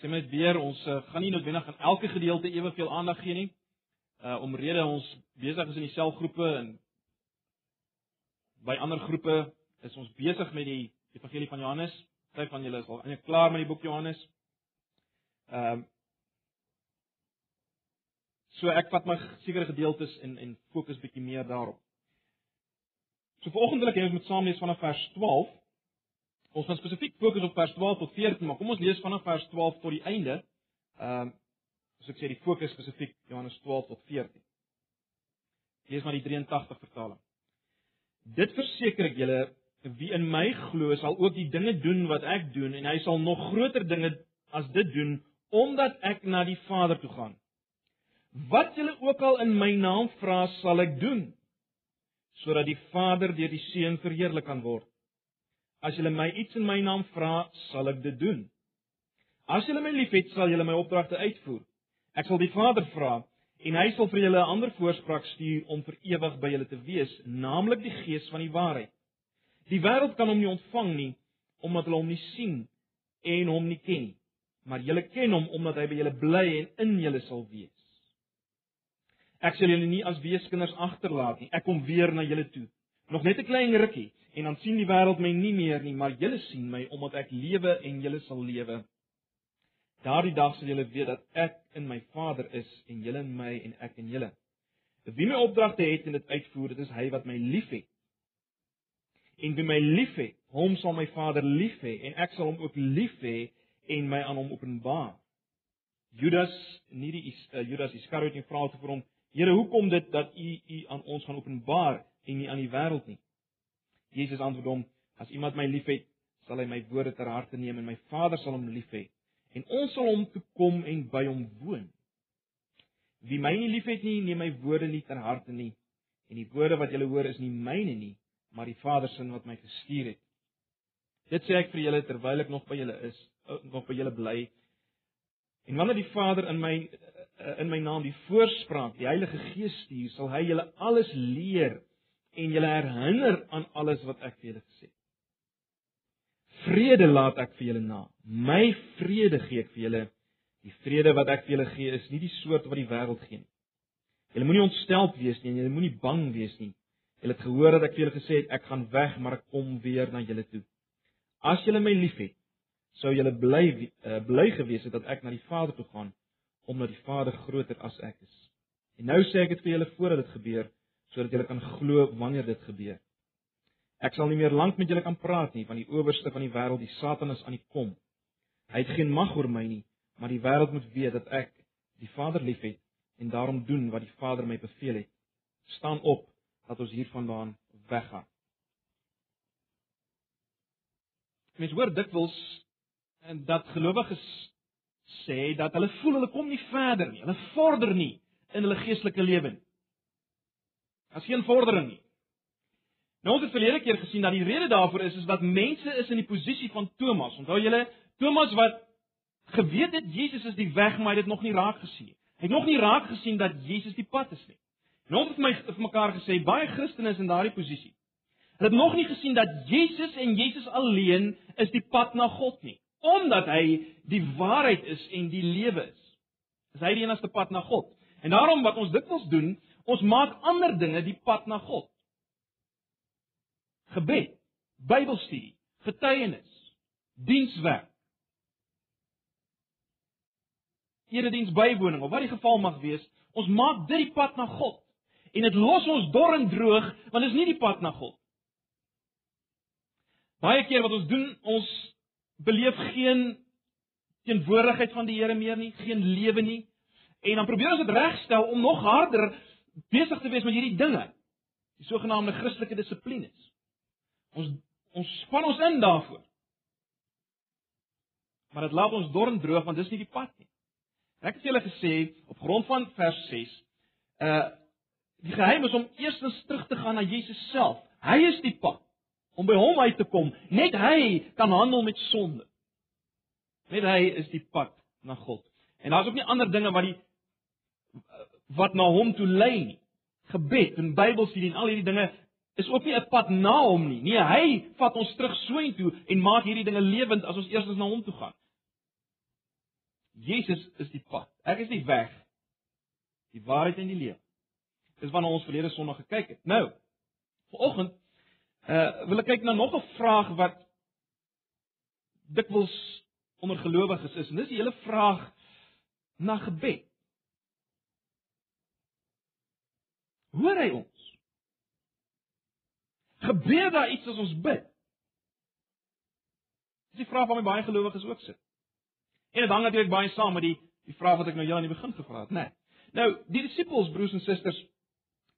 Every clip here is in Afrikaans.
sê my weer, ons uh, gaan nie noodwendig aan elke gedeelte eweveel aandag gee nie. Uh omrede ons besig is in die selgroepe en by ander groepe is ons besig met die Evangelie van Johannes. Party van julle is al eintlik klaar met die boek Johannes. Ehm um, So ek vat my sekere gedeeltes en en fokus bietjie meer daarop. So vanoggend wil ek hê ons moet saam lees vanaf vers 12. Ons gaan spesifiek fokus op vers 12 tot 14, maar kom ons lees vanaf vers 12 tot die einde. Ehm um, as ek sê die fokus spesifiek Johannes 12 tot 14. Lees maar die 83 vertaling. Dit verseker ek julle, wie in my glo, sal ook die dinge doen wat ek doen en hy sal nog groter dinge as dit doen omdat ek na die Vader toe gaan. Wat julle ook al in my naam vra, sal ek doen sodat die Vader deur die Seun verheerlik kan word. As julle my iets in my naam vra, sal ek dit doen. As julle my liefhet, sal julle my opdragte uitvoer. Ek sal die Vader vra en hy sal vir julle 'n ander voorspraak stuur om vir ewig by julle te wees, naamlik die Gees van die waarheid. Die wêreld kan hom nie ontvang nie omdat hulle hom nie sien en hom nie ken nie, maar julle ken hom omdat hy by julle bly en in julle sal wees. Ek sal julle nie as weeskinders agterlaat nie. Ek kom weer na julle toe. Nog net 'n klein rukkie en dan sien die wêreld my nie meer nie, maar julle sien my omdat ek lewe en julle sal lewe. Daardie dag sal julle weet dat ek in my Vader is en julle in my en ek in julle. Wie my opdragte het en dit uitvoer, dit is hy wat my liefhet. En wie my liefhet, hom sal my Vader lief hê en ek sal hom ook lief hê en my aan hom openbaar. Judas, nie die uh, Judas Iskariot nie vra toe vir hom, Here, hoekom dit dat U U aan ons gaan openbaar en nie aan die wêreld nie? Jesus antwoord hom: As iemand my liefhet, sal hy my woorde ter harte neem en my Vader sal hom lief hê en ons sal hom toe kom en by hom woon. Wie my nie liefhet nie, neem my woorde nie ter harte nie en die woorde wat julle hoor is nie myne nie, maar die Vader se wat my gestuur het. Dit sê ek vir julle terwyl ek nog by julle is, nog by julle bly. En wanneer die Vader in my Eh, in my naam die voorspraak, die Heilige Gees stuur, sal hy julle alles leer en julle herinner aan alles wat ek vir julle gesê het. Vrede laat ek vir julle na. My vrede gee ek vir julle. Die vrede wat ek vir julle gee is nie die soort wat die wêreld gee nie. Julle moenie ontsteld wees nie en julle moenie bang wees nie. Julle het gehoor dat ek vir julle gesê het ek gaan weg, maar ek kom weer na julle toe. As julle my liefhet, sou julle bly uh, bly gewees het dat ek na die Vader toe gaan omdat die Vader groter as ek is. En nou sê ek dit vir julle voordat dit gebeur, sodat julle kan glo wanneer dit gebeur. Ek sal nie meer lank met julle kan praat nie, want die owerste van die wêreld, die Satan is aan die kom. Hy het geen mag oor my nie, maar die wêreld moet weet dat ek die Vader liefhet en daarom doen wat die Vader my beveel het. Staan op dat ons hiervandaan weggaan. Mens hoor dikwels en dat gelowiges sê dat hulle voel hulle kom nie verder nie. Hulle vorder nie in hulle geestelike lewe nie. As geen vordering nie. Nou ons het verlede keer gesien dat die rede daarvoor is is dat mense is in die posisie van Thomas. Onthou julle Thomas wat geweet het Jesus is die weg, maar hy het dit nog nie raak gesien nie. Hy het nog nie raak gesien dat Jesus die pad is nie. En ons het my vir mekaar gesê baie Christene is in daardie posisie. Hulle het nog nie gesien dat Jesus en Jesus alleen is die pad na God nie omdat hy die waarheid is en die lewe is. Is hy die enigste pad na God? En daarom wat ons dikwels doen, ons maak ander dinge die pad na God. Gebed, Bybelstudie, getuienis, dienswerk. Erediens bywoning of wat die geval mag wees, ons maak dit die pad na God. En dit los ons dor en droog, want dit is nie die pad na God. Baie keer wat ons doen, ons beleef geen teenwoordigheid van die Here meer nie, geen lewe nie. En dan probeer ons dit regstel om nog harder besig te wees met hierdie dinge. Die sogenaamde Christelike dissiplines. Ons ons span ons in daarvoor. Maar dit laat ons dorm droog want dis nie die pad nie. Ek het julle gesê op grond van vers 6, uh die geheim is om eerstens terug te gaan na Jesus self. Hy is die pad om by hom uit te kom. Net hy kan handel met sonde. Net hy is die pad na God. En daar's ook nie ander dinge wat die wat na hom toe lei nie. Gebed en Bybelstudie en al hierdie dinge is ook nie 'n pad na hom nie. Nee, hy vat ons terug soontoe en maak hierdie dinge lewend as ons eers na hom toe gaan. Jesus is die pad. Ek is die weg, die waarheid en die lewe. Dis waarna ons verlede Sondag gekyk het. Nou, vanoggend uh wil ek kyk na nog 'n vraag wat dikwels onder gelowiges is en dis die hele vraag na gebed. Hoor hy ons? Gebeur daar iets as ons bid? Dis die vraag waarmee baie gelowiges ook sit. En dit hang natuurlik baie saam met die die vraag wat ek nou heel aan die begin gevra het, né? Nee. Nou, die disippels, broers en susters,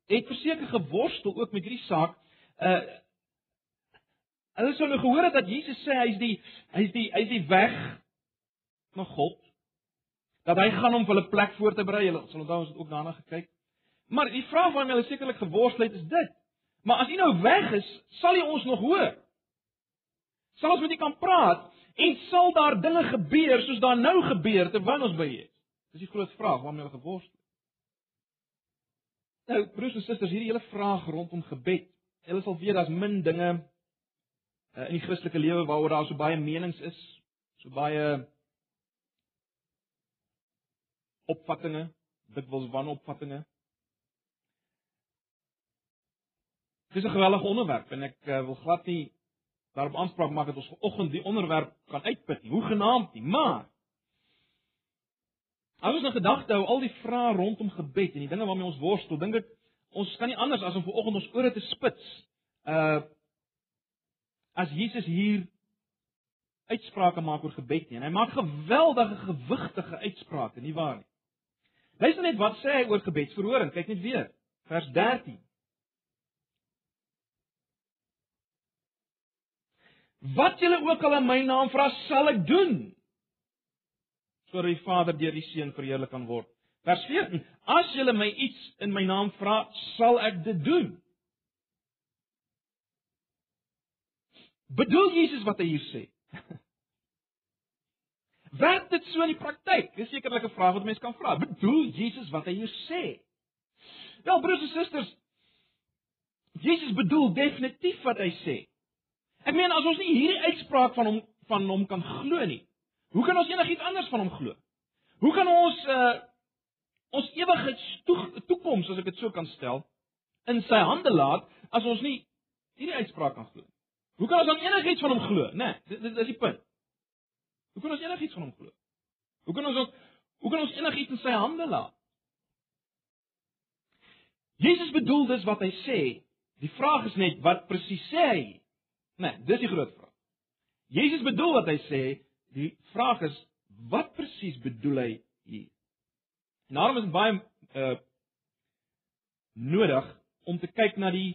het verseker geworstel ook met hierdie saak. Uh Hulle sou nou gehoor het dat Jesus sê hy's die hy's die hy's die weg na God. Dat hy gaan om vir hulle plek voor te berei. Hulle sal onthou ons het ook daarna gekyk. Maar die vraag waarmee hulle sekerlik geworstel het is dit. Maar as hy nou weg is, sal hy ons nog hoor? Sal ons met hom kan praat en sal daar dinge gebeur soos daar nou gebeur terwyl ons by hom is? Dis die groot vraag waarmee hulle geworstel het. Nou, broers en susters, hierdie hele vraag rondom gebed. Hulle sal weet daar's min dinge uh, in die Christelike lewe waaroor daar so baie menings is, so baie opvattinge, dikwels wanopvattinge. Dis 'n geweldige onderwerp en ek uh, wil glad nie daarop aanspraak maak dat ons vanoggend die onderwerp kan uitput nie. Hoe genaamd nie, maar as ons 'n gedagte hou al die vrae rondom gebed en die dinge waarmee ons worstel, dink ek ons kan nie anders as om vanoggend ons ore te spits. Uh as Jesus hier uitsprake maak oor gebed nie en hy maak geweldige gewigtige uitsprake, nie waar nie? Luister net wat sê hy oor gebedsverhoring. Kyk net weer. Vers 13. Wat julle ook al in my naam vra, sal ek doen. Sodat die Vader deur die Seun verheerlik kan word. Vers 14: As julle my iets in my naam vra, sal ek dit doen. Bedoel Jesus wat hy hier sê? Werk dit so in die praktyk? Dis sekerlik 'n vraag wat mense kan vra. Bedoel Jesus wat hy hier sê? Wel, broers en susters, Jesus bedoel definitief wat hy sê. Ek meen as ons nie hierdie uitspraak van hom van hom kan glo nie, hoe kan ons enigiets anders van hom glo? Hoe kan ons uh ons ewigheidstoekoms, as ek dit so kan stel, in sy hande laat as ons nie hierdie uitspraak kan glo? Hoe kan ons dan enigiets van hom glo, né? Nee, dit, dit is die punt. Hoe kan ons enigiets van hom glo? Hoe kan ons ook hoe kan ons enigiets in sy hande laat? Jesus bedoel dis wat hy sê. Die vraag is net wat presies sê hy? Nee, dis die groot vraag. Jesus bedoel wat hy sê, die vraag is wat presies bedoel hy hier? En daarom is dit baie uh nodig om te kyk na die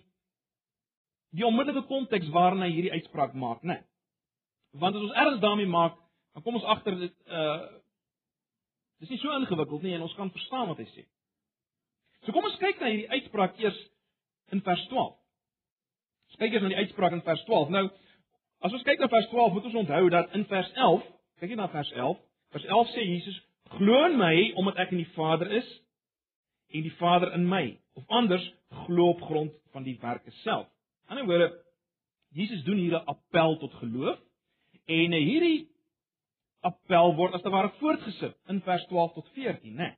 die onmiddellike konteks waarin hy hierdie uitspraak maak, né? Nee. Want as ons erns daarmee maak, dan kom ons agter dit uh dis nie so ingewikkeld nie en ons kan verstaan wat hy sê. So kom ons kyk na hierdie uitspraak eers in vers 12. Kyk eers na die uitspraak in vers 12. Nou, as ons kyk na vers 12, moet ons onthou dat in vers 11, kyk jy na vers 11, vers 11 sê Jesus: "Glo in my omdat ek in die Vader is en die Vader in my." Of anders, glo op grond van die werke self. Die ander woorde, Jesus doen hier 'n appel tot geloof en hierdie appel word as te ware voortgesit in vers 12 tot 14, né? Nee.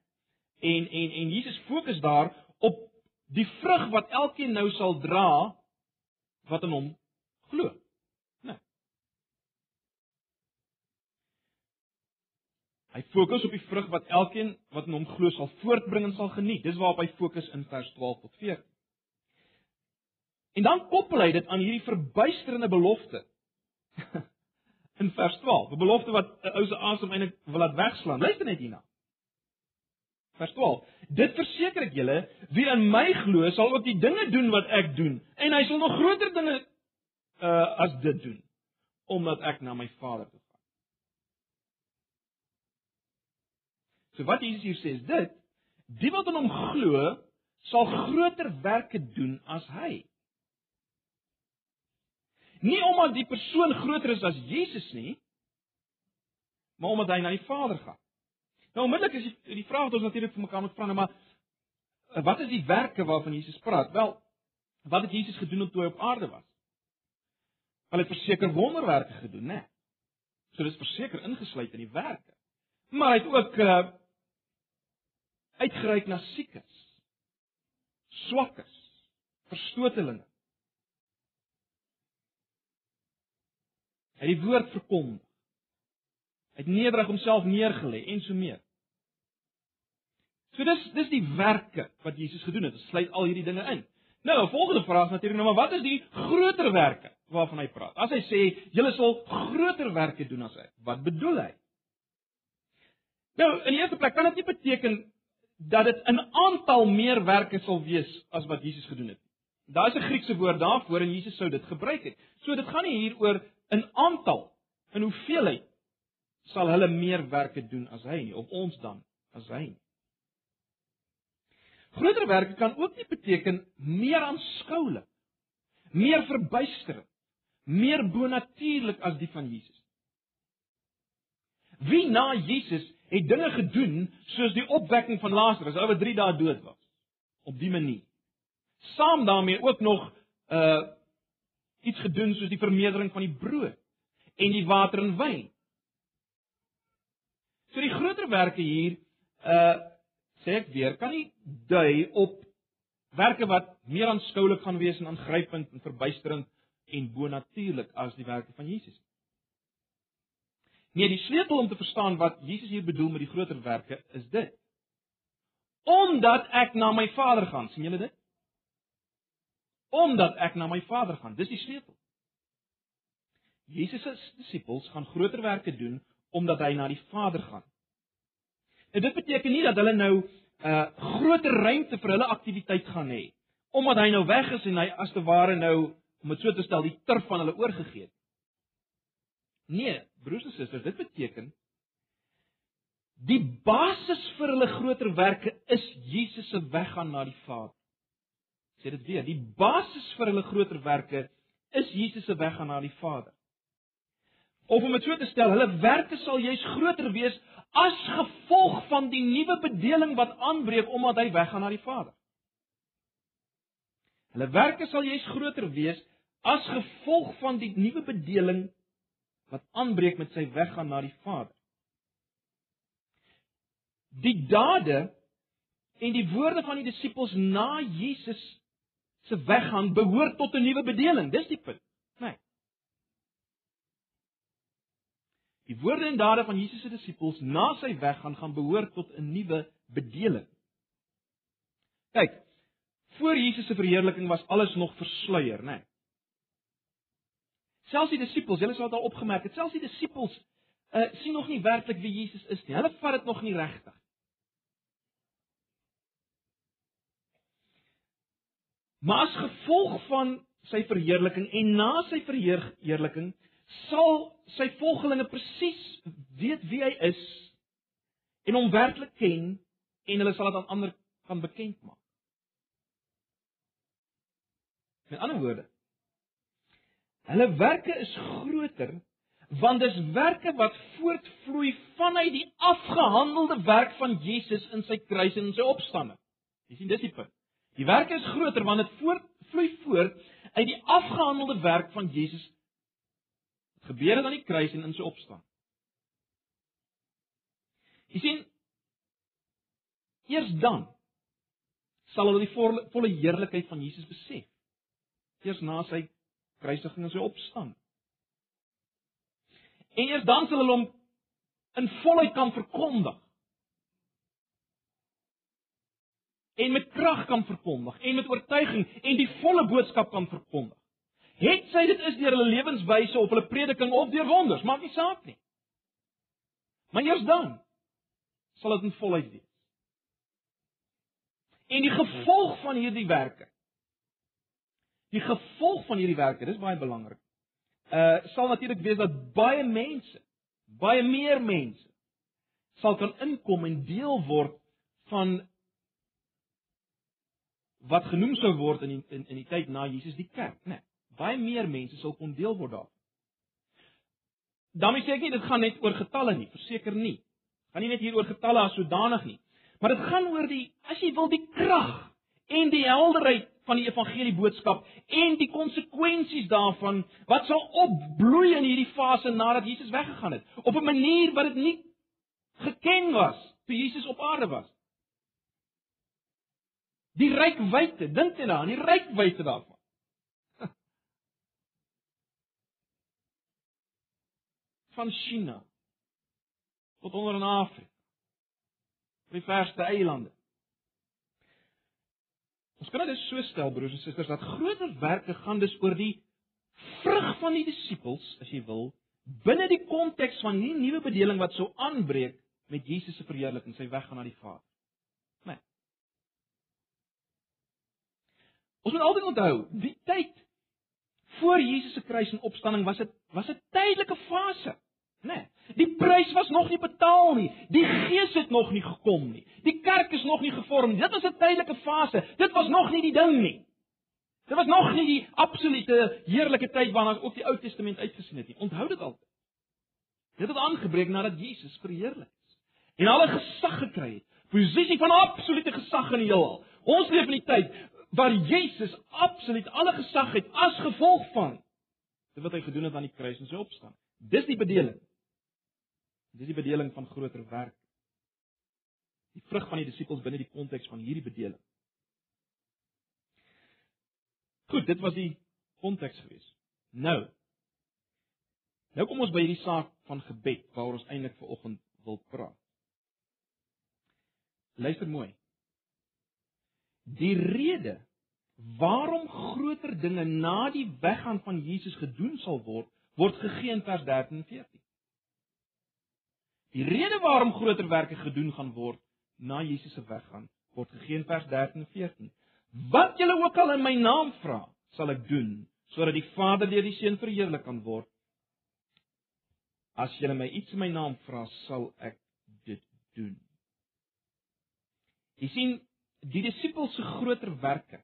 En en en Jesus fokus daar op die vrug wat elkeen nou sal dra wat in hom glo. Nee. Hy fokus op die vrug wat elkeen wat in hom glo sal voortbring en sal geniet. Dis waarop hy fokus in vers 12 tot 14. En dan koppel hy dit aan hierdie verbuisterende belofte. in vers 12, 'n belofte wat 'n ou se asem eintlik wil laat wegslaan. Luister net hierna. Vers 12. Dit verseker ek julle, wie in my glo, sal ook die dinge doen wat ek doen, en hy sal nog groter dinge uh as dit doen, omdat ek na my Vader toe gaan. So wat Jesus hier sê is dit, die wat in hom glo, sal groter werke doen as hy. Nie omdat die persoon groter is as Jesus nie, maar omdat hy na die Vader gaan. Nou onmiddellik is die, die vraag wat ons natuurlik vir mekaar moet vra, nou maar eh, wat is die werke waarvan Jesus praat? Wel, wat het Jesus gedoen toe hy op aarde was? Hy het verseker wonderwerke gedoen, né? Nee. So dis verseker ingesluit in die werke. Maar hy het ook uh uitgereik na siekes, swakkes, verstotelinge. Hy het die woord verkondig. Het nederig homself neergelê en so meer. So dis dis die werke wat Jesus gedoen het. Dit sluit al hierdie dinge in. Nou, 'n volgende vraag is natuurlik nou maar wat is die groter werke waarvan hy praat? As hy sê julle sal groter werke doen as hy, wat bedoel hy? Nou, in eerste plek kan dit nie beteken dat dit 'n aantal meer werke sal wees as wat Jesus gedoen het. Daar is 'n Griekse woord daarvoor en Jesus sou dit gebruik het. So dit gaan nie hier oor 'n aantal, in hoeveelheid sal hulle meer werke doen as hy nie, of ons dan as hy nie. Groter werke kan ook nie beteken meer aanskoulik, meer verbuisterend, meer bonatuurlik as die van Jesus. Wie na Jesus het dinge gedoen soos die opwekking van Lazarus, ou wat 3 dae dood was, op die manier. Saam daarmee ook nog uh iets gedoen soos die vermeerdering van die brood en die water in wyn. So die groter werke hier uh sê ek weer, kan nie dui op werke wat meer aanskoulik gaan wees en aangrypend en verbuisterend en bonatuurlik as die werke van Jesus. Nee, die sleutel om te verstaan wat Jesus hier bedoel met die groter werke is dit. Omdat ek na my Vader gaan, sien julle dit? Omdat ek na my Vader gaan, dis die sleutel. Jesus se disippels gaan groter werke doen omdat hy na die Vader gaan. En dit beteken nie dat hulle nou 'n uh, groter ruimte vir hulle aktiwiteit gaan hê omdat hy nou weg is en hy as te ware nou om dit so te stel die turf van hulle oorgegee het. Nee, broers en susters, dit beteken die basis vir hulle groter werke is Jesus se weggaan na die Vader. Sê dit weer, die basis vir hulle groter werke is Jesus se weggaan na die Vader. Of om dit so te stel, hulle werke sal juis groter wees as gevolg van die nuwe bedeling wat aanbreek omdat hy weggaan na die Vader. Hulle werke sal juis groter wees as gevolg van die nuwe bedeling wat aanbreek met sy weggaan na die Vader. Die dade en die woorde van die disippels na Jesus se weggaan behoort tot 'n nuwe bedeling. Dis die punt. Die woorde en dade van Jesus se disippels na sy weggaan gaan behoort tot 'n nuwe bedeling. Kyk, voor Jesus se verheerliking was alles nog versluier, né? Nee. Selfs die disippels, julle sal dit al opgemerk het, selfs die disippels uh sien nog nie werklik wie Jesus is nie. Hulle vat dit nog nie regtig. Maar as gevolg van sy verheerliking en na sy verheerliking sal sy volgelinge presies weet wie hy is en hom werklik ken en hulle sal dit aan ander kan bekend maak. Met ander woorde, hulle werke is groter want dis werke wat voortvloei vanuit die afgehandelde werk van Jesus in sy kruis en in sy opstanding. Jy sien dis die punt. Die werke is groter want dit voortvloei voort uit die afgehandelde werk van Jesus gebeur het aan die kruis en in sy opstaan. Jy sien eers dan sal hulle die volle, volle heerlikheid van Jesus besef. Eers na sy kruisiging en sy opstaan. En eers dan sal hulle hom in volheid kan verkondig. En met krag kan verkondig en met oortuiging en die volle boodskap kan verkondig. Het sy dit is deur hulle lewenswyse of hulle prediking of deur wonders, maak nie saak nie. Maar eers dan sal dit in volheid wees. En die gevolg van hierdie werke. Die gevolg van hierdie werke, dis baie belangrik. Uh sal natuurlik wees dat baie mense, baie meer mense sal kan inkom en deel word van wat genoem sou word in die, in, in die tyd na Jesus die kerk, né? Nee baie meer mense sal kon deel word daarvan. Daarmee sê ek nie dit gaan net oor getalle nie, verseker nie. Gaan nie net hier oor getalle as sodanig nie, maar dit gaan oor die as jy wil die krag en die helderheid van die evangelie boodskap en die konsekwensies daarvan wat sal opbloei in hierdie fase nadat Jesus weggegaan het op 'n manier wat dit nie geken was toe Jesus op aarde was. Die rykwyte, dink jy daaraan, die rykwyte daarvan. Van China tot onder in Afrika. Die verste eilande. Ons kan dit so stel broers en susters dat groter werke gaan dus oor die vrug van die disippels, as jy wil, binne die konteks van hierdie nuwe bedeling wat sou aanbreek met Jesus se verheerliking, sy weg gaan na die Vader. Nee. Ons moet altyd onthou, die tyd voor Jesus se kruis en opstanding was dit was 'n tydelike fase. Nee, die prys was nog nie betaal nie. Die Gees het nog nie gekom nie. Die kerk is nog nie gevorm nie. Dit was 'n tydelike fase. Dit was nog nie die ding nie. Dit was nog nie die absolute heerlike tyd waarna ook die Ou Testament uitgesien het nie. Onthou dit altyd. Dit het aangebreek nadat Jesus verheerlik is en alle gesag gekry het. Posisie van absolute gesag in die heelal. Ons leef in die tyd waar Jesus absoluut alle gesag het as gevolg van dit wat hy gedoen het aan die kruis en sy opstanding. Dis die bedeling. Dis die bedeling van groter werk. Die vrug van die disippels binne die konteks van hierdie bedeling. Goed, dit was die konteks gewees. Nou. Nou kom ons by hierdie saak van gebed waaroor ons eintlik vanoggend wil praat. Luister mooi. Die rede waarom groter dinge na die weggaan van Jesus gedoen sal word, word gegee in vers 13 en 14. Die rede waarom groter werke gedoen gaan word na Jesus se weggaan, word gegee in vers 13 en 14. Wat julle ook al in my naam vra, sal ek doen, sodat die Vader deur die Seun verheerlik kan word. As julle my iets in my naam vra, sal ek dit doen. Jy sien, die disippels se groter werke,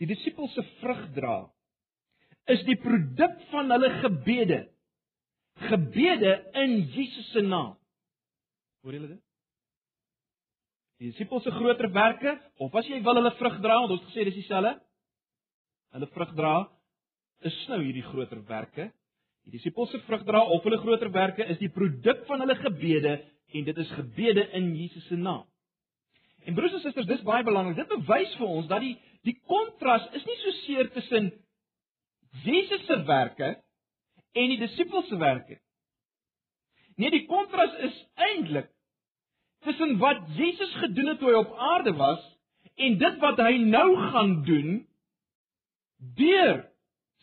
die disippels se vrug dra, is die produk van hulle gebede. Gebede in Jesus se naam. Hoor julle dit? Die disippels se groter werke of as jy wil hulle vrug dra, want ons het gesê dis dieselfde. Hulle vrug dra is nou hierdie groter werke. Die disippels se vrug dra of hulle groter werke is die produk van hulle gebede en dit is gebede in Jesus se naam. En broers en susters, dis baie belangrik. Dit bewys vir ons dat die die kontras is nie so seer tussen Jesus se werke en die disippels se werke nie. Nee, die kontras is eintlik tussen wat Jesus gedoen het toe hy op aarde was en dit wat hy nou gaan doen deur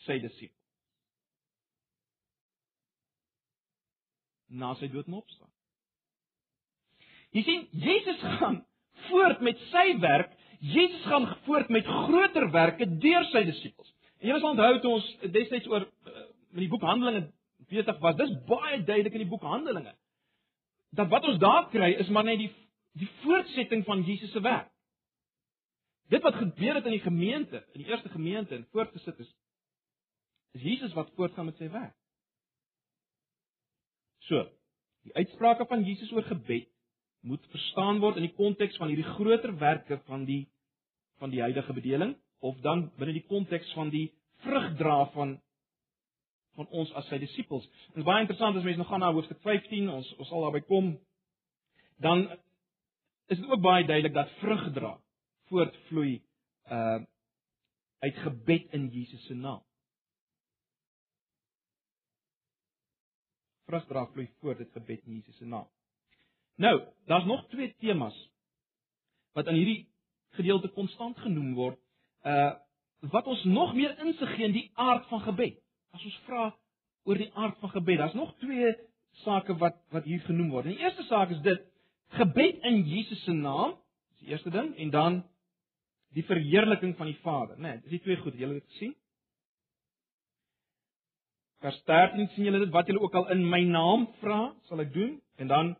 sy disippels. Na sy dood en opstaan. Jy sien, Jesus gaan voort met sy werk. Jesus gaan voort met groter werke deur sy disippels. En jy sal onthou toe ons destyds oor uh, met die boek Handelinge besig was. Dis baie duidelik in die boek Handelinge. Dat wat ons daar kry is maar net die die voortsetting van Jesus se werk. Dit wat gebeur het in die gemeente, in die eerste gemeente en voortgesit is is Jesus wat voortgaan met sy werk. So, die uitsprake van Jesus oor gebed moet verstaan word in die konteks van hierdie groter werke van die van die heilige bedeling of dan binne die konteks van die vrugdra van van ons as sy disippels. Dit is baie interessant as mense nou gaan na hoofstuk 15, ons ons sal daarby kom. Dan is dit ook baie duidelik dat vrug dra voortvloei uh uit gebed in Jesus se naam. Vrug dra vloei voort uit gebed in Jesus se naam. Nou, daar's nog twee temas wat in hierdie gedeelte konstant genoem word. Uh wat ons nog meer insig gee in die aard van gebed. As ons vra oor die aard van gebed, daar's nog twee sake wat wat hier genoem word. Die eerste saak is dit gebed in Jesus se naam, dis die eerste ding en dan die verheerliking van die Vader, né? Nee, dis die twee goed, julle het gesien. Vers 13 sien julle dit wat julle ook al in my naam vra, sal ek doen en dan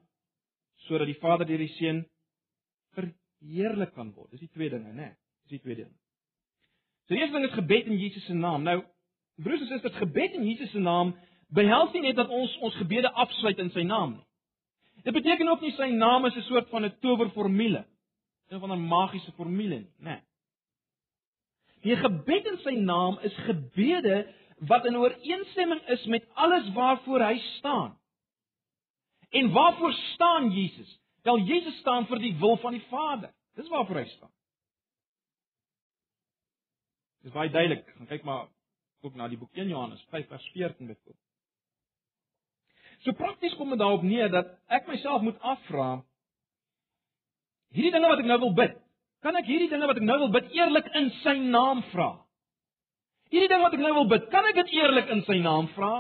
sodat die Vader deur die Seun verheerlik kan word. Dis die twee dinge, né? Nee, dis die twee dinge. So die eerste ding is gebed in Jesus se naam. Nou Broers en susters, gebed in Jesus se naam behels nie net dat ons ons gebede afsluit in sy naam nie. Dit beteken ook nie sy naam is 'n soort van 'n towerformule, een van 'n magiese formule nie, né? Die gebed in sy naam is gebede wat in ooreenstemming is met alles waarvoor hy staan. En waarvoor staan Jesus? Wel Jesus staan vir die wil van die Vader. Dis waarvoor hy staan. Dis baie duidelik. Gaan kyk maar ook na die boek 1 Johannes 5 vers 14 byvoorbeeld. So prakties kom dit daarop neer dat ek myself moet afvra hierdie dinge wat ek nou wil bid, kan ek hierdie dinge wat ek nou wil bid eerlik in sy naam vra? Hierdie ding wat ek nou wil bid, kan ek dit eerlik in sy naam vra?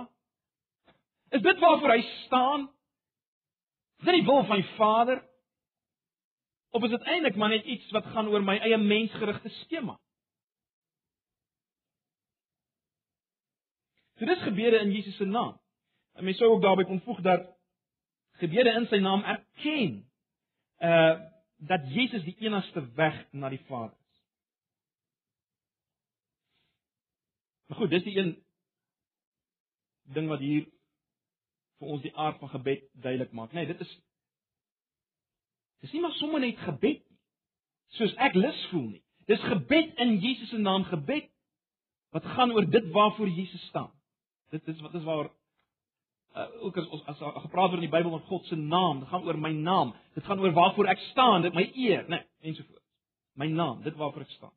Is dit waarvoor hy staan? Is dit die wil van die Vader? Of is dit eintlik maar net iets wat gaan oor my eie mensgerigte skema? So dis gebede in Jesus se naam. En mens sou ook daarby kon voeg dat gebede in sy naam erken uh dat Jesus die enigste weg na die Vader is. Maar goed, dis die een ding wat hier vir ons die aard van gebed duidelik maak. Nee, dit is Dis nie maar sommer net gebed nie. Soos ek lus voel nie. Dis gebed in Jesus se naam gebed wat gaan oor dit waarvoor Jesus staan. Dit is wat is waar uh, ook as ons as, as gepraat word in die Bybel van God se naam, dit gaan oor my naam. Dit gaan oor waarvoor ek staan, dit my eer, né, nee, ensovoorts. My naam, dit waarvoor ek staan.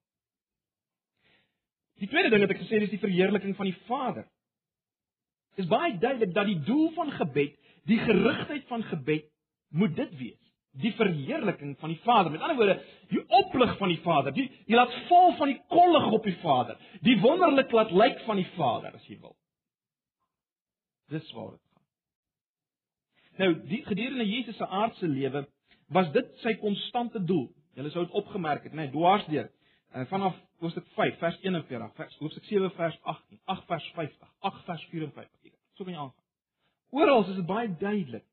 Die tweede ding wat ek gesê het is die verheerliking van die Vader. Dit is baie duidelik dat die doel van gebed, die gerigtheid van gebed moet dit wees die verheerliking van die Vader. Met ander woorde, die oplig van die Vader, die die laat val van die kollig op die Vader, die wonderlik laat lyk van die Vader as jy wil. Dis waar dit gaan. Nou, die gedurende Jesus se aardse lewe was dit sy konstante doel. Julle sou dit opgemerk het, né, nee, dwarsdeur. En vanaf hoofstuk 5 vers 41, vers hoofstuk 7 vers 18, 8 vers 50, 8 vers 54. So kan jy aangaan. Oral is dit baie duidelik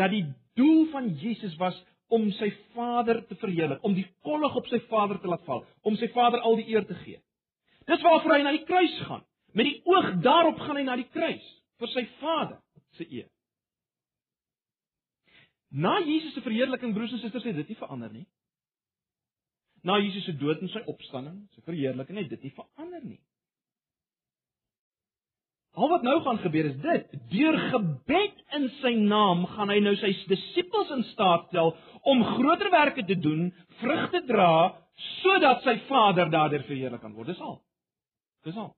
dat die doel van Jesus was om sy Vader te verheerlik, om die kollig op sy Vader te laat val, om sy Vader al die eer te gee. Dis waarvoor hy na die kruis gaan. Met die oog daarop gaan hy na die kruis vir sy Vader se eer. Na Jesus se verheerliking broers en susters het dit nie verander nie. Na Jesus se dood en sy opstanding, sy verheerliking het dit nie verander nie. Al wat nou gaan gebeur is dit: deur gebed in sy naam gaan hy nou sy disippels in staat stel om groter werke te doen, vrug te dra, sodat sy Vader daardeur verheerlik kan word. Dis al. Dis al.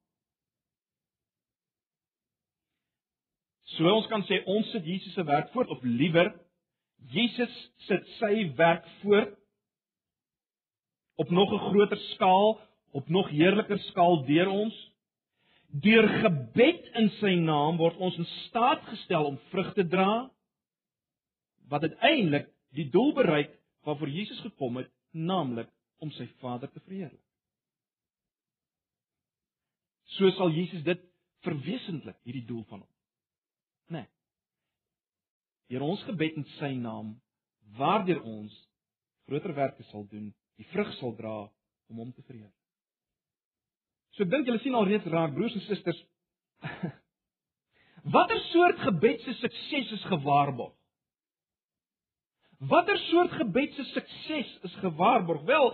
So ons kan sê ons sit Jesus se werk voort of liewer Jesus sit sy werk voort op nog 'n groter skaal, op nog heerliker skaal deur ons. Deur gebed in sy naam word ons in staat gestel om vrug te dra wat uiteindelik die doel bereik waarvoor Jesus gekom het, naamlik om sy Vader te verheerlik. So sal Jesus dit verwesentlik hierdie doel van hom. Deur ons gebed in sy naam waardeur ons groter werke sal doen, die vrug sal dra om hom te verheerlik. So ek dink julle sien al reeds raak broers en susters. Watter soort gebed se sukses is gewaarborg? Watter soort gebed se sukses is gewaarborg? Wel,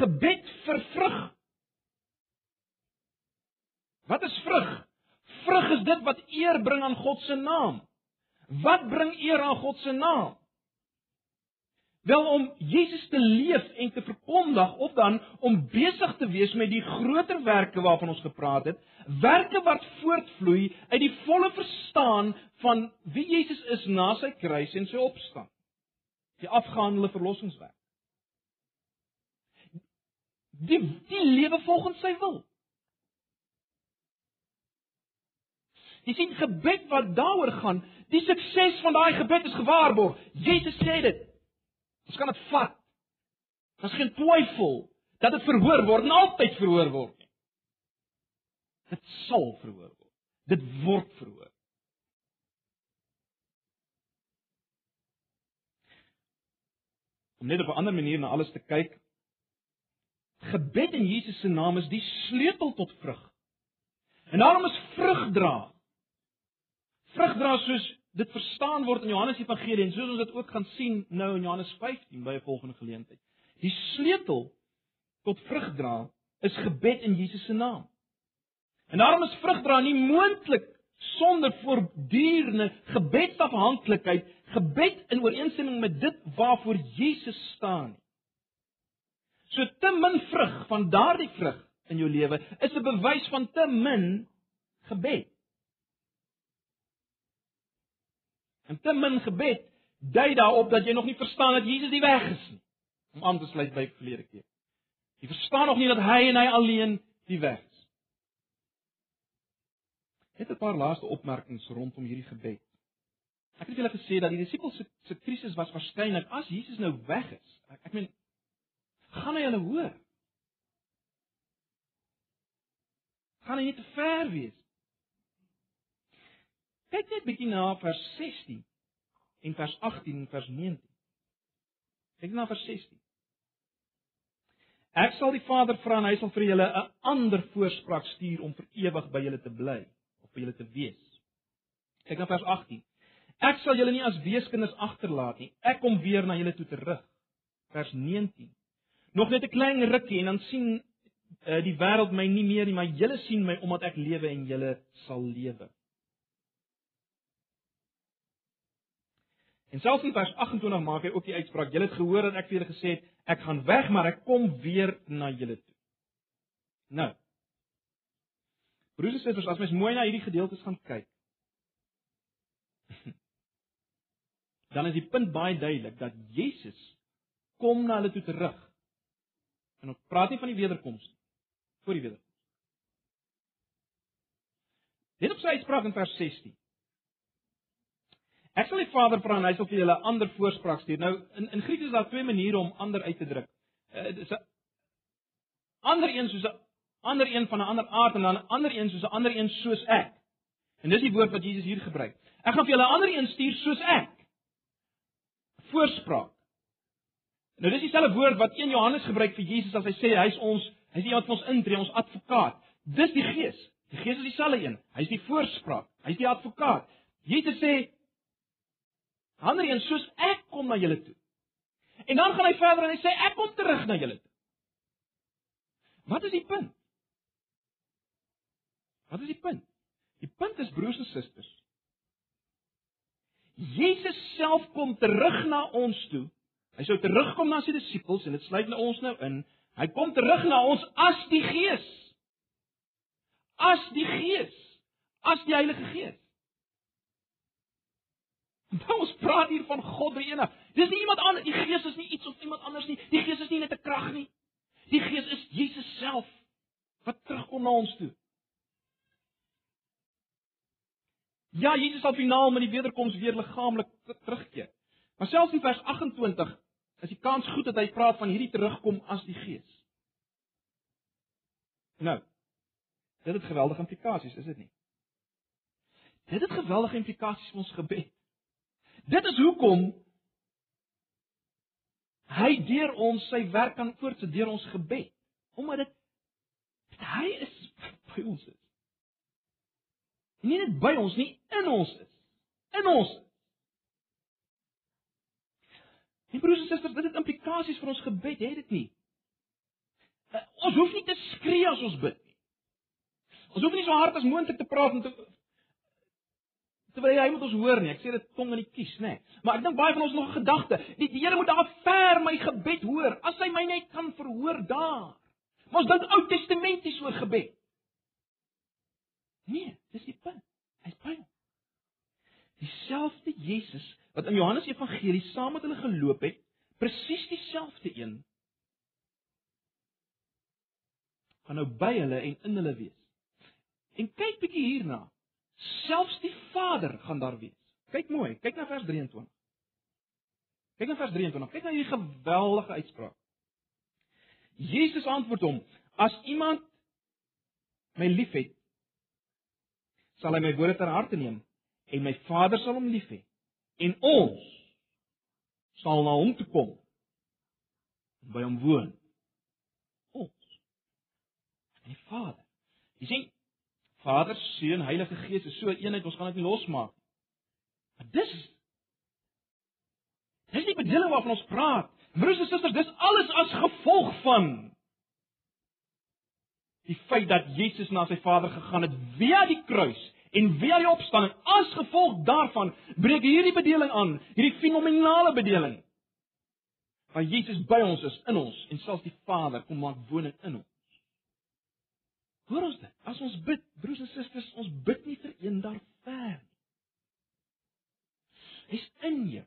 gebed vir vrug. Wat is vrug? Vrug is dit wat eer bring aan God se naam. Wat bring eer aan God se naam? Wel om Jesus te leef en te verkondig of dan om besig te wees met die groter werke waarvan ons gepraat het, werke wat voortvloei uit die volle verstaan van wie Jesus is na sy kruis en sy opstanding. Die afgehandelde verlossingswerk. Die die lewe volgens sy wil. Jy sien gebed wat daaroor gaan, die sukses van daai gebed is gewaarborg. Jesus sê dit. Ons kan dit vat. Daar's geen twyfel dat dit verhoor word en altyd verhoor word nie. Dit sal verhoor word. Dit word verhoor. Om net op 'n ander manier na alles te kyk. Gebed in Jesus se naam is die sleutel tot vrug. En daarom is vrug dra. Vrug dra soos dit verstaan word in Johannes Evangelie en soos ons dit ook gaan sien nou in Johannes 15 by 'n volgende geleentheid. Die sleutel tot vrugdra is gebed in Jesus se naam. En daarom is vrugdra nie moontlik sonder voortdurende gebedsafhanklikheid, gebed in ooreenstemming met dit waarvoor Jesus staan nie. So te min vrug van daardie vrug in jou lewe is 'n bewys van te min gebed. En te min gebed dui daarop dat jy nog nie verstaan dat Jesus die weg is nie. Om aan te sluit by verlede keer. Jy verstaan nog nie dat hy en hy alleen die weg is. Net 'n paar laaste opmerkings rondom hierdie gebed. Ek het julle gesê dat die disippels se se krisis was waarskynlik as Jesus nou weg is. Ek ek meen gaan hy hulle hoor? Gaan hy nie te ver wees? Kyk net bietjie na vers 16 en vers 18 en vers 19. Kyk na vers 16. Ek sal die Vader vra en hy sal vir julle 'n ander voorspraak stuur om vir ewig by julle te bly of by julle te wees. Kyk na vers 18. Ek sal julle nie as weeskinders agterlaat nie. Ek kom weer na julle toe terug. Vers 19. Nog net 'n klein rukkie en dan sien uh, die wêreld my nie meer nie, maar julle sien my omdat ek lewe en julle sal lewe. En selfs in vers 28 maak hy ook die uitspraak: "Julle het gehoor dat ek vir julle gesê het, ek gaan weg, maar ek kom weer na julle toe." Nou. Broers en susters, as mens mooi na hierdie gedeeltes gaan kyk, dan is die punt baie duidelik dat Jesus kom na hulle toe terug. En ons praat nie van die wederkoms nie, voor die wederkoms. Dit op sy uitspraak in vers 16. Ek sal die Vader vra en hy sal vir julle 'n ander voorspraak stuur. Nou in in Grieks is daar twee maniere om ander uit te druk. Uh, dis 'n ander een soos 'n ander een van 'n ander aard en dan 'n ander een soos 'n ander een soos ek. En dis die woord wat Jesus hier gebruik. Ek gaan vir julle 'n ander een stuur soos ek. Voorspraak. Nou dis dieselfde woord wat 1 Johannes gebruik vir Jesus as hy sê hy's ons, hy's die wat ons intree, ons advokaat. Dis die Gees. Die Gees is dieselfde een. Hy's die voorspraak. Hy's die advokaat. Jesus sê Ander een soos ek kom na julle toe. En dan gaan hy verder en hy sê ek kom terug na julle toe. Wat is die punt? Wat is die punt? Die punt is broers en susters. Jesus self kom terug na ons toe. Hy sou terugkom na sy disippels en dit sluit nou ons nou in. Hy kom terug na ons as die Gees. As die Gees. As die Heilige Gees. Nou ons praat hier van God die Enig. Dis nie iemand anders, die Gees is nie iets of iemand anders nie. Die Gees is nie net 'n krag nie. Die Gees is Jesus self wat terugkom na ons toe. Ja, Jesus sal finaal met die wederkoms weer liggaamlik terugkeer. Maar selfs in vers 28 is die kans goed dat hy praat van hierdie terugkom as die Gees. Nou. Dit het geweldige implikasies, is dit nie? Dit het geweldige implikasies vir ons gebed. Dit is hoekom hy deur ons sy werk kan voortsit deur ons gebed. Omdat dit hy is by ons is. Nie net by ons nie, in ons is. In ons. Die broers en susters, dit het implikasies vir ons gebed, het dit nie? Uh, ons hoef nie te skree as ons bid nie. Ons hoef nie so hard as moontlik te praat en te terwyl hy moet ons hoor nie. Ek sê dit tong in die kies, nê. Maar ek dink baie van ons nog gedagte. Die, die Here moet daar ver my gebed hoor. As hy my net kan verhoor daar. Maar ons dink Ou Testamenties oor gebed. Nee, dis die punt. Hy's ons. Dieselfde Jesus wat in Johannes Evangelie saam met hulle geloop het, presies dieselfde een. gaan nou by hulle en in hulle wees. En kyk bietjie hierna. Selfs die Vader gaan daar wees. Kyk mooi, kyk na vers 23. Kyk na vers 23. Kyk na hierdie geweldige uitspraak. Jesus antwoord hom: As iemand my liefhet, sal hy my woorde ter harte neem en my Vader sal hom lief hê en ons sal na hom toe kom by hom woon. Ons. En die Vader. Jy sien, Vader, Seun, Heilige Gees is so eenheid, ons gaan dit nie losmaak nie. Maar dis Dis nie bedoeling waarvan ons praat. Broers en susters, dis alles as gevolg van die feit dat Jesus na sy Vader gegaan het via die kruis En via die opstanding, as gevolg daarvan, breek hierdie bedeling aan, hierdie fenominale bedeling. Waar Jesus by ons is, in ons en selfs die Vader kom maak woning in ons. Hoor ons dit? As ons bid, broers en susters, ons bid nie vir een daar ver nie. Hy's in jou.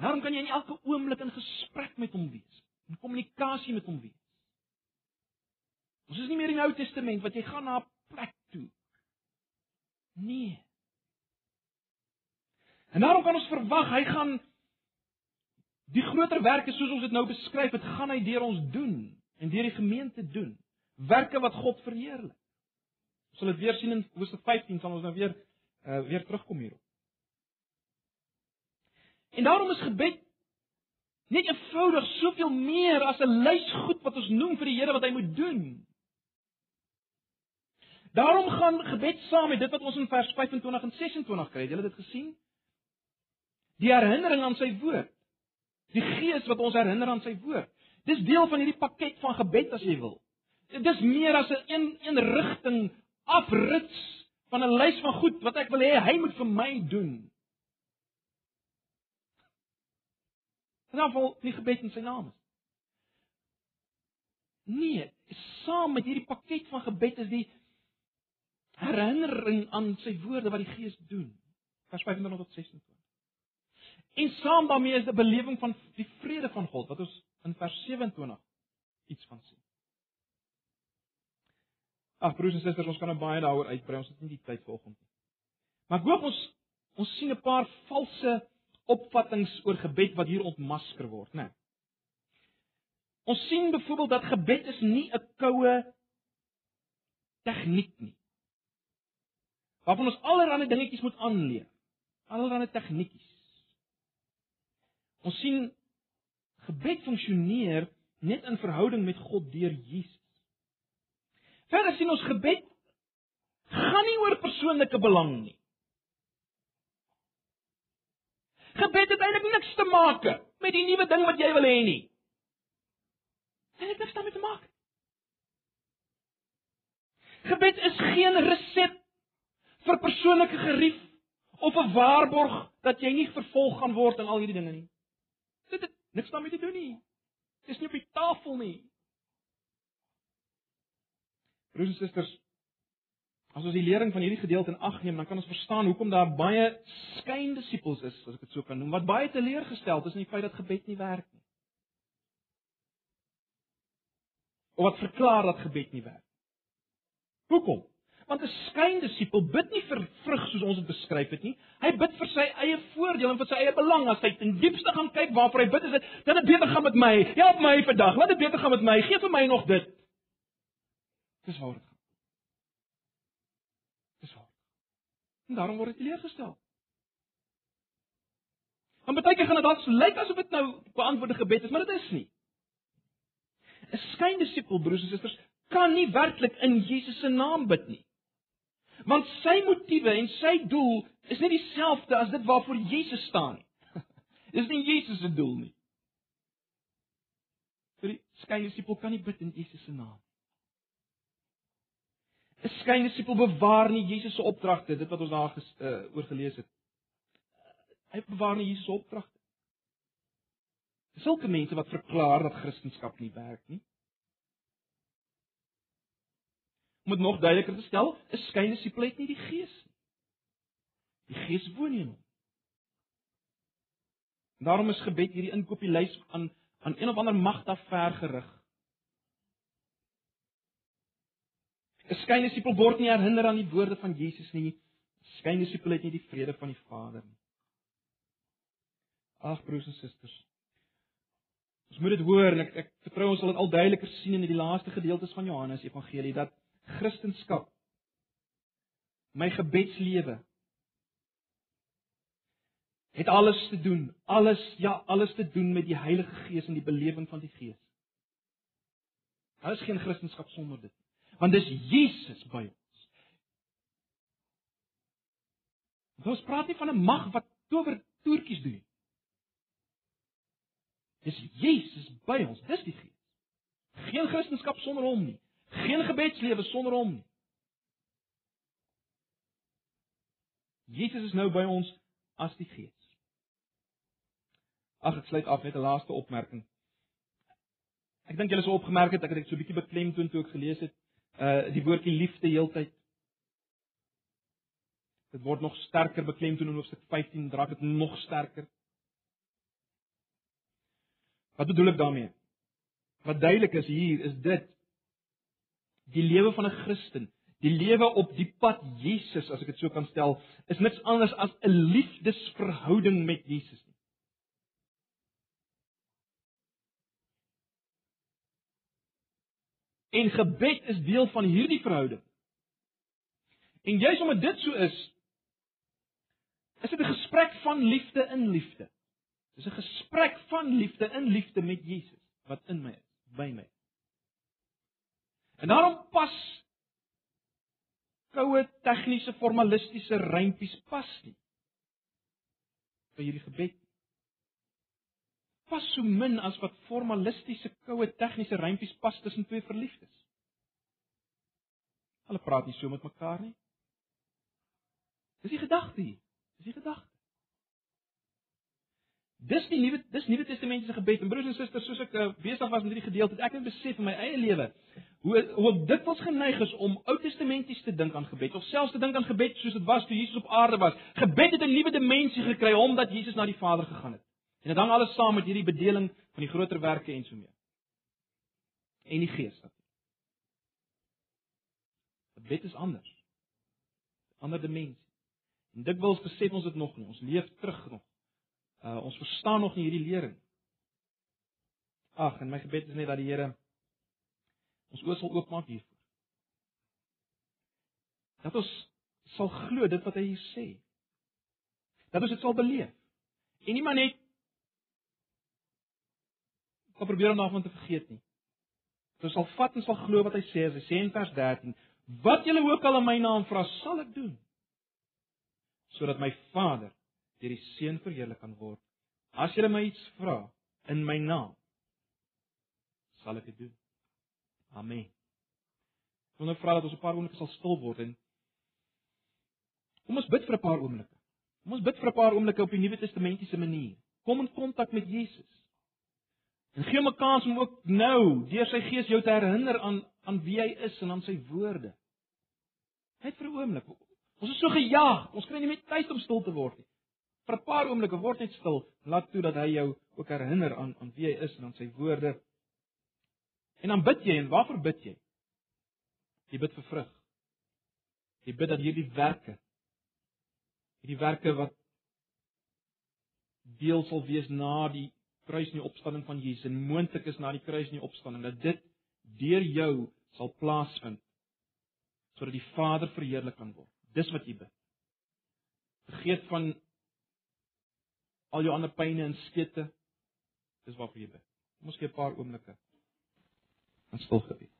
Daarom kan jy in elke oomblik in gesprek met hom wees, in kommunikasie met hom wees. Ons is nie meer in die Ou Testament wat jy gaan na 'n plek toe. Nee. En daarom kan ons verwag hy gaan die groter werke soos ons dit nou beskryf, dit gaan hy deur ons doen en deur die gemeente doen. Werke wat God verheerlik. Ons sal dit weer sien in Hoofstuk 15 sal ons nou weer uh, weer terugkom hierop. En daarom is gebed net eenvoudig soveel meer as 'n lys goed wat ons noem vir die Here wat hy moet doen. Daarom gaan gebed saam met dit wat ons in vers 25 en 26 kry. Het julle dit gesien? Die herinnering aan sy woord. Die Gees wat ons herinner aan sy woord. Dis deel van hierdie pakket van gebed as jy wil. Dit is meer as 'n een, een rigting afrits van 'n lys van goed wat ek wil hê hy moet vir my doen. Val die gebed in sy naam is. Nee, saam met hierdie pakket van gebed is die herinnering aan sy woorde wat die Gees doen. Vers 25 tot 26. En saam daarmee is 'n belewing van die vrede van God wat ons in vers 27 iets van sien. Ag broers en susters, ons kan nou baie daaroor uitbrei, ons het nie die tyd vanoggend nie. Maar ek hoop ons ons sien 'n paar valse opvattinge oor gebed wat hier ontmasker word, né? Ons sien byvoorbeeld dat gebed is nie 'n koue tegniek nie waarvan ons allerlei dingetjies moet aanleer. Allerlei tegnietjies. Ons sien gebed funksioneer net in verhouding met God deur Jesus. Verder sien ons gebed gaan nie oor persoonlike belang nie. Gebed het eintlik niks te maak met die nuwe ding wat jy wil hê nie. Dit het niks daarmee te maak. Gebed is geen resep vir persoonlike gerief of 'n waarborg dat jy nie vervolg gaan word en al hierdie dinge nie. Dit het niks daarmee te doen nie. Dit is nie op die tafel nie. Broers en susters, as ons die lering van hierdie gedeelte in ag neem, dan kan ons verstaan hoekom daar baie skyndisippels is, as ek dit so kan noem, wat baie teleurgesteld is in die feit dat gebed nie werk nie. Of wat verklaar dat gebed nie werk. Hoekom? Want 'n skyndisipel bid nie vir vrug soos ons dit beskryf het nie. Hy bid vir sy eie voordeel en vir sy eie belang. As hy in diepste gaan kyk waarvoor hy bid, is dit dat dit beter gaan met my. Help my vandag. Laat dit beter gaan met my. Geef vir my nog dit. Dis waar dit gaan. Dis waar. En daarom word dit leergestel. Want baie keer gaan dit dalk lyk asof dit nou beantwoorde gebed is, maar dit is nie. 'n Skyndisipel broers en susters kan nie werklik in Jesus se naam bid nie. Want sy motiewe en sy doel is nie dieselfde as dit waarvoor Jesus staan nie. Dis nie Jesus se doel nie. Vir die skynedisipel kan nie bid in Jesus se naam. 'n Skynedisipel bewaar nie Jesus se opdragte, dit wat ons daar uh, oor gelees het. Hy bewaar nie Jesus se opdragte. Sulke mense wat verklaar dat Christendom nie werk nie. om dit nog duideliker te stel, 'n skyn disipel het nie die Gees nie. Die Gees woon in hom. Daarom is gebed hierdie inkopieslys aan aan een of ander mag daar ver gerig. 'n Skyn disipel word nie herinner aan die woorde van Jesus nie. Skyn disipel het nie die vrede van die Vader nie. Ag broers en susters. Ons moet dit hoor en ek ek vertrou ons sal dit al duideliker sien in die laaste gedeeltes van Johannes Evangelie dat Christendom my gebedslewe het alles te doen, alles ja, alles te doen met die Heilige Gees en die belewing van die Gees. Daar is geen Christendom sonder dit. Want dis Jesus by ons. Ons praat nie van 'n mag wat tower toertjies doen. Dis Jesus by ons, dis die Gees. Geen Christendom sonder hom nie. Geen gebedslewe sonder hom nie. Jesus is nou by ons as die Gees. Ag ek sluit af met 'n laaste opmerking. Ek dink julle sou opgemerk het ek het dit so 'n bietjie beklemtoon toe ek gelees het uh die woordjie liefde heeltyd. Dit word nog sterker beklemtoon in hoofstuk 15, draak dit nog sterker. Wat bedoel ek daarmee? Wat duidelik is hier is dit die lewe van 'n Christen, die lewe op die pad Jesus, as ek dit so kan stel, is niks anders as 'n liefdesverhouding met Jesus En gebed is deel van hierdie verhouding. En juis omdat dit so is, is dit 'n gesprek van liefde in liefde. Dis 'n gesprek van liefde in liefde met Jesus wat in my is, by my. En daarom pas koue tegniese formalistiese rympies pas nie vir hierdie gebed. Pas so min as wat formalistiese koue tegniese rympies pas tussen twee verliefdes. Hulle praat nie so met mekaar nie. Dis die gedagte hier. Dis die gedagte. Dis die nuwe dis nuwe testamentiese gebed en broers en susters soos ek uh, besig was met hierdie gedeelte het ek net besef in my eie lewe hoe hoe dit ons geneig is om Ou Testamenties te dink aan gebed of selfs te dink aan gebed soos dit was toe Jesus op aarde was. Gebed het 'n nuwe dimensie gekry omdat Jesus na die Vader gegaan het. En dit hang alles saam met hierdie bedeling van die groter werke en so mee. En die Gees natuurlik. Gebed is anders. Ander dimensie. En dikwels besef ons dit nog nie. Ons leef terug nog Uh ons verstaan nog nie hierdie lering. Ag, en my gebed is net dat die Here ons oë sal oopmaak hiervoor. Dat ons sal glo dit wat hy hier sê. Dat ons dit sal beleef. En nie maar net sal probeer om daarvan te vergeet nie. Ons sal vat en sal glo wat hy sê. Hy sê in vers 13: "Wat julle ook al in my naam vra, sal ek doen." sodat my Vader deur die Seun verheerlik kan word. As julle my iets vra in my naam, sal ek dit doen. Amen. Ek wil nou vra dat ons 'n paar oomblikke sal stil word en kom ons bid vir 'n paar oomblikke. Kom ons bid vir 'n paar oomblikke op die Nuwe Testamentiese manier. Kom in kontak met Jesus. En gee hom 'n kans om ook nou deur sy Gees jou te herinner aan aan wie hy is en aan sy woorde. Net vir 'n oomblik. Ons is so gejaag. Ons kry nie meer tyd om stil te word nie vir 'n paar oomblikke word net stil, laat toe dat hy jou ook herinner aan aan wie hy is en aan sy woorde. En dan bid jy en waarvoor bid jy? Jy bid vir vrug. Jy bid dat hierdie werke hierdie werke wat deel sal wees na die kruis en die opstanding van Jesus en moontlik is na die kruis en die opstanding dat dit deur jou sal plaasvind sodat die Vader verheerlik kan word. Dis wat jy bid. Vergeet van al jou ander pyne en skete. Dis waarvoor jy bid. Kom ons gee 'n paar oomblikke. In stil gebed.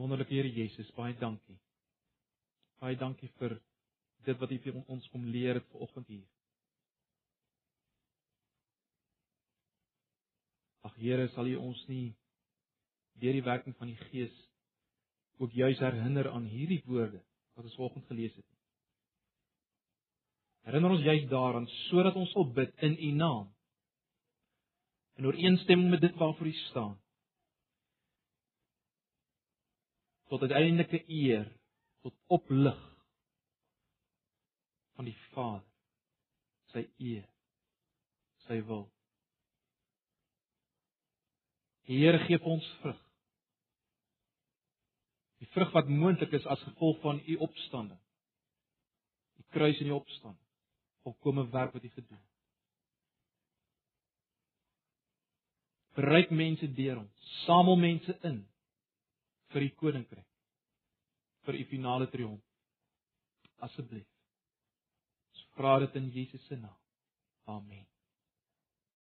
Wonderlike Here Jesus, baie dankie. Baie dankie vir dit wat U vir ons kom leer het vanoggend hier. Ag Here, sal U ons nie deur die werking van die Gees ook juis herinner aan hierdie woorde wat ons vanoggend gelees het nie. Herinner ons juis daaraan sodat ons sal bid in U naam. In ooreenstemming met dit waarvoor U staan. Tot uiteindelike eer, tot oplig van die Vader. Sy eer, sy wil. Die Here gee ons vrug. Die vrug wat moontlik is as gevolg van u opstanding. Die kruis en die opstanding. Volkomme werk wat u gedoen het. Bereik mense deur ons, samel mense in vir u koninkryk. vir u finale triomf. Asseblief. Ons vra dit in Jesus se naam. Amen.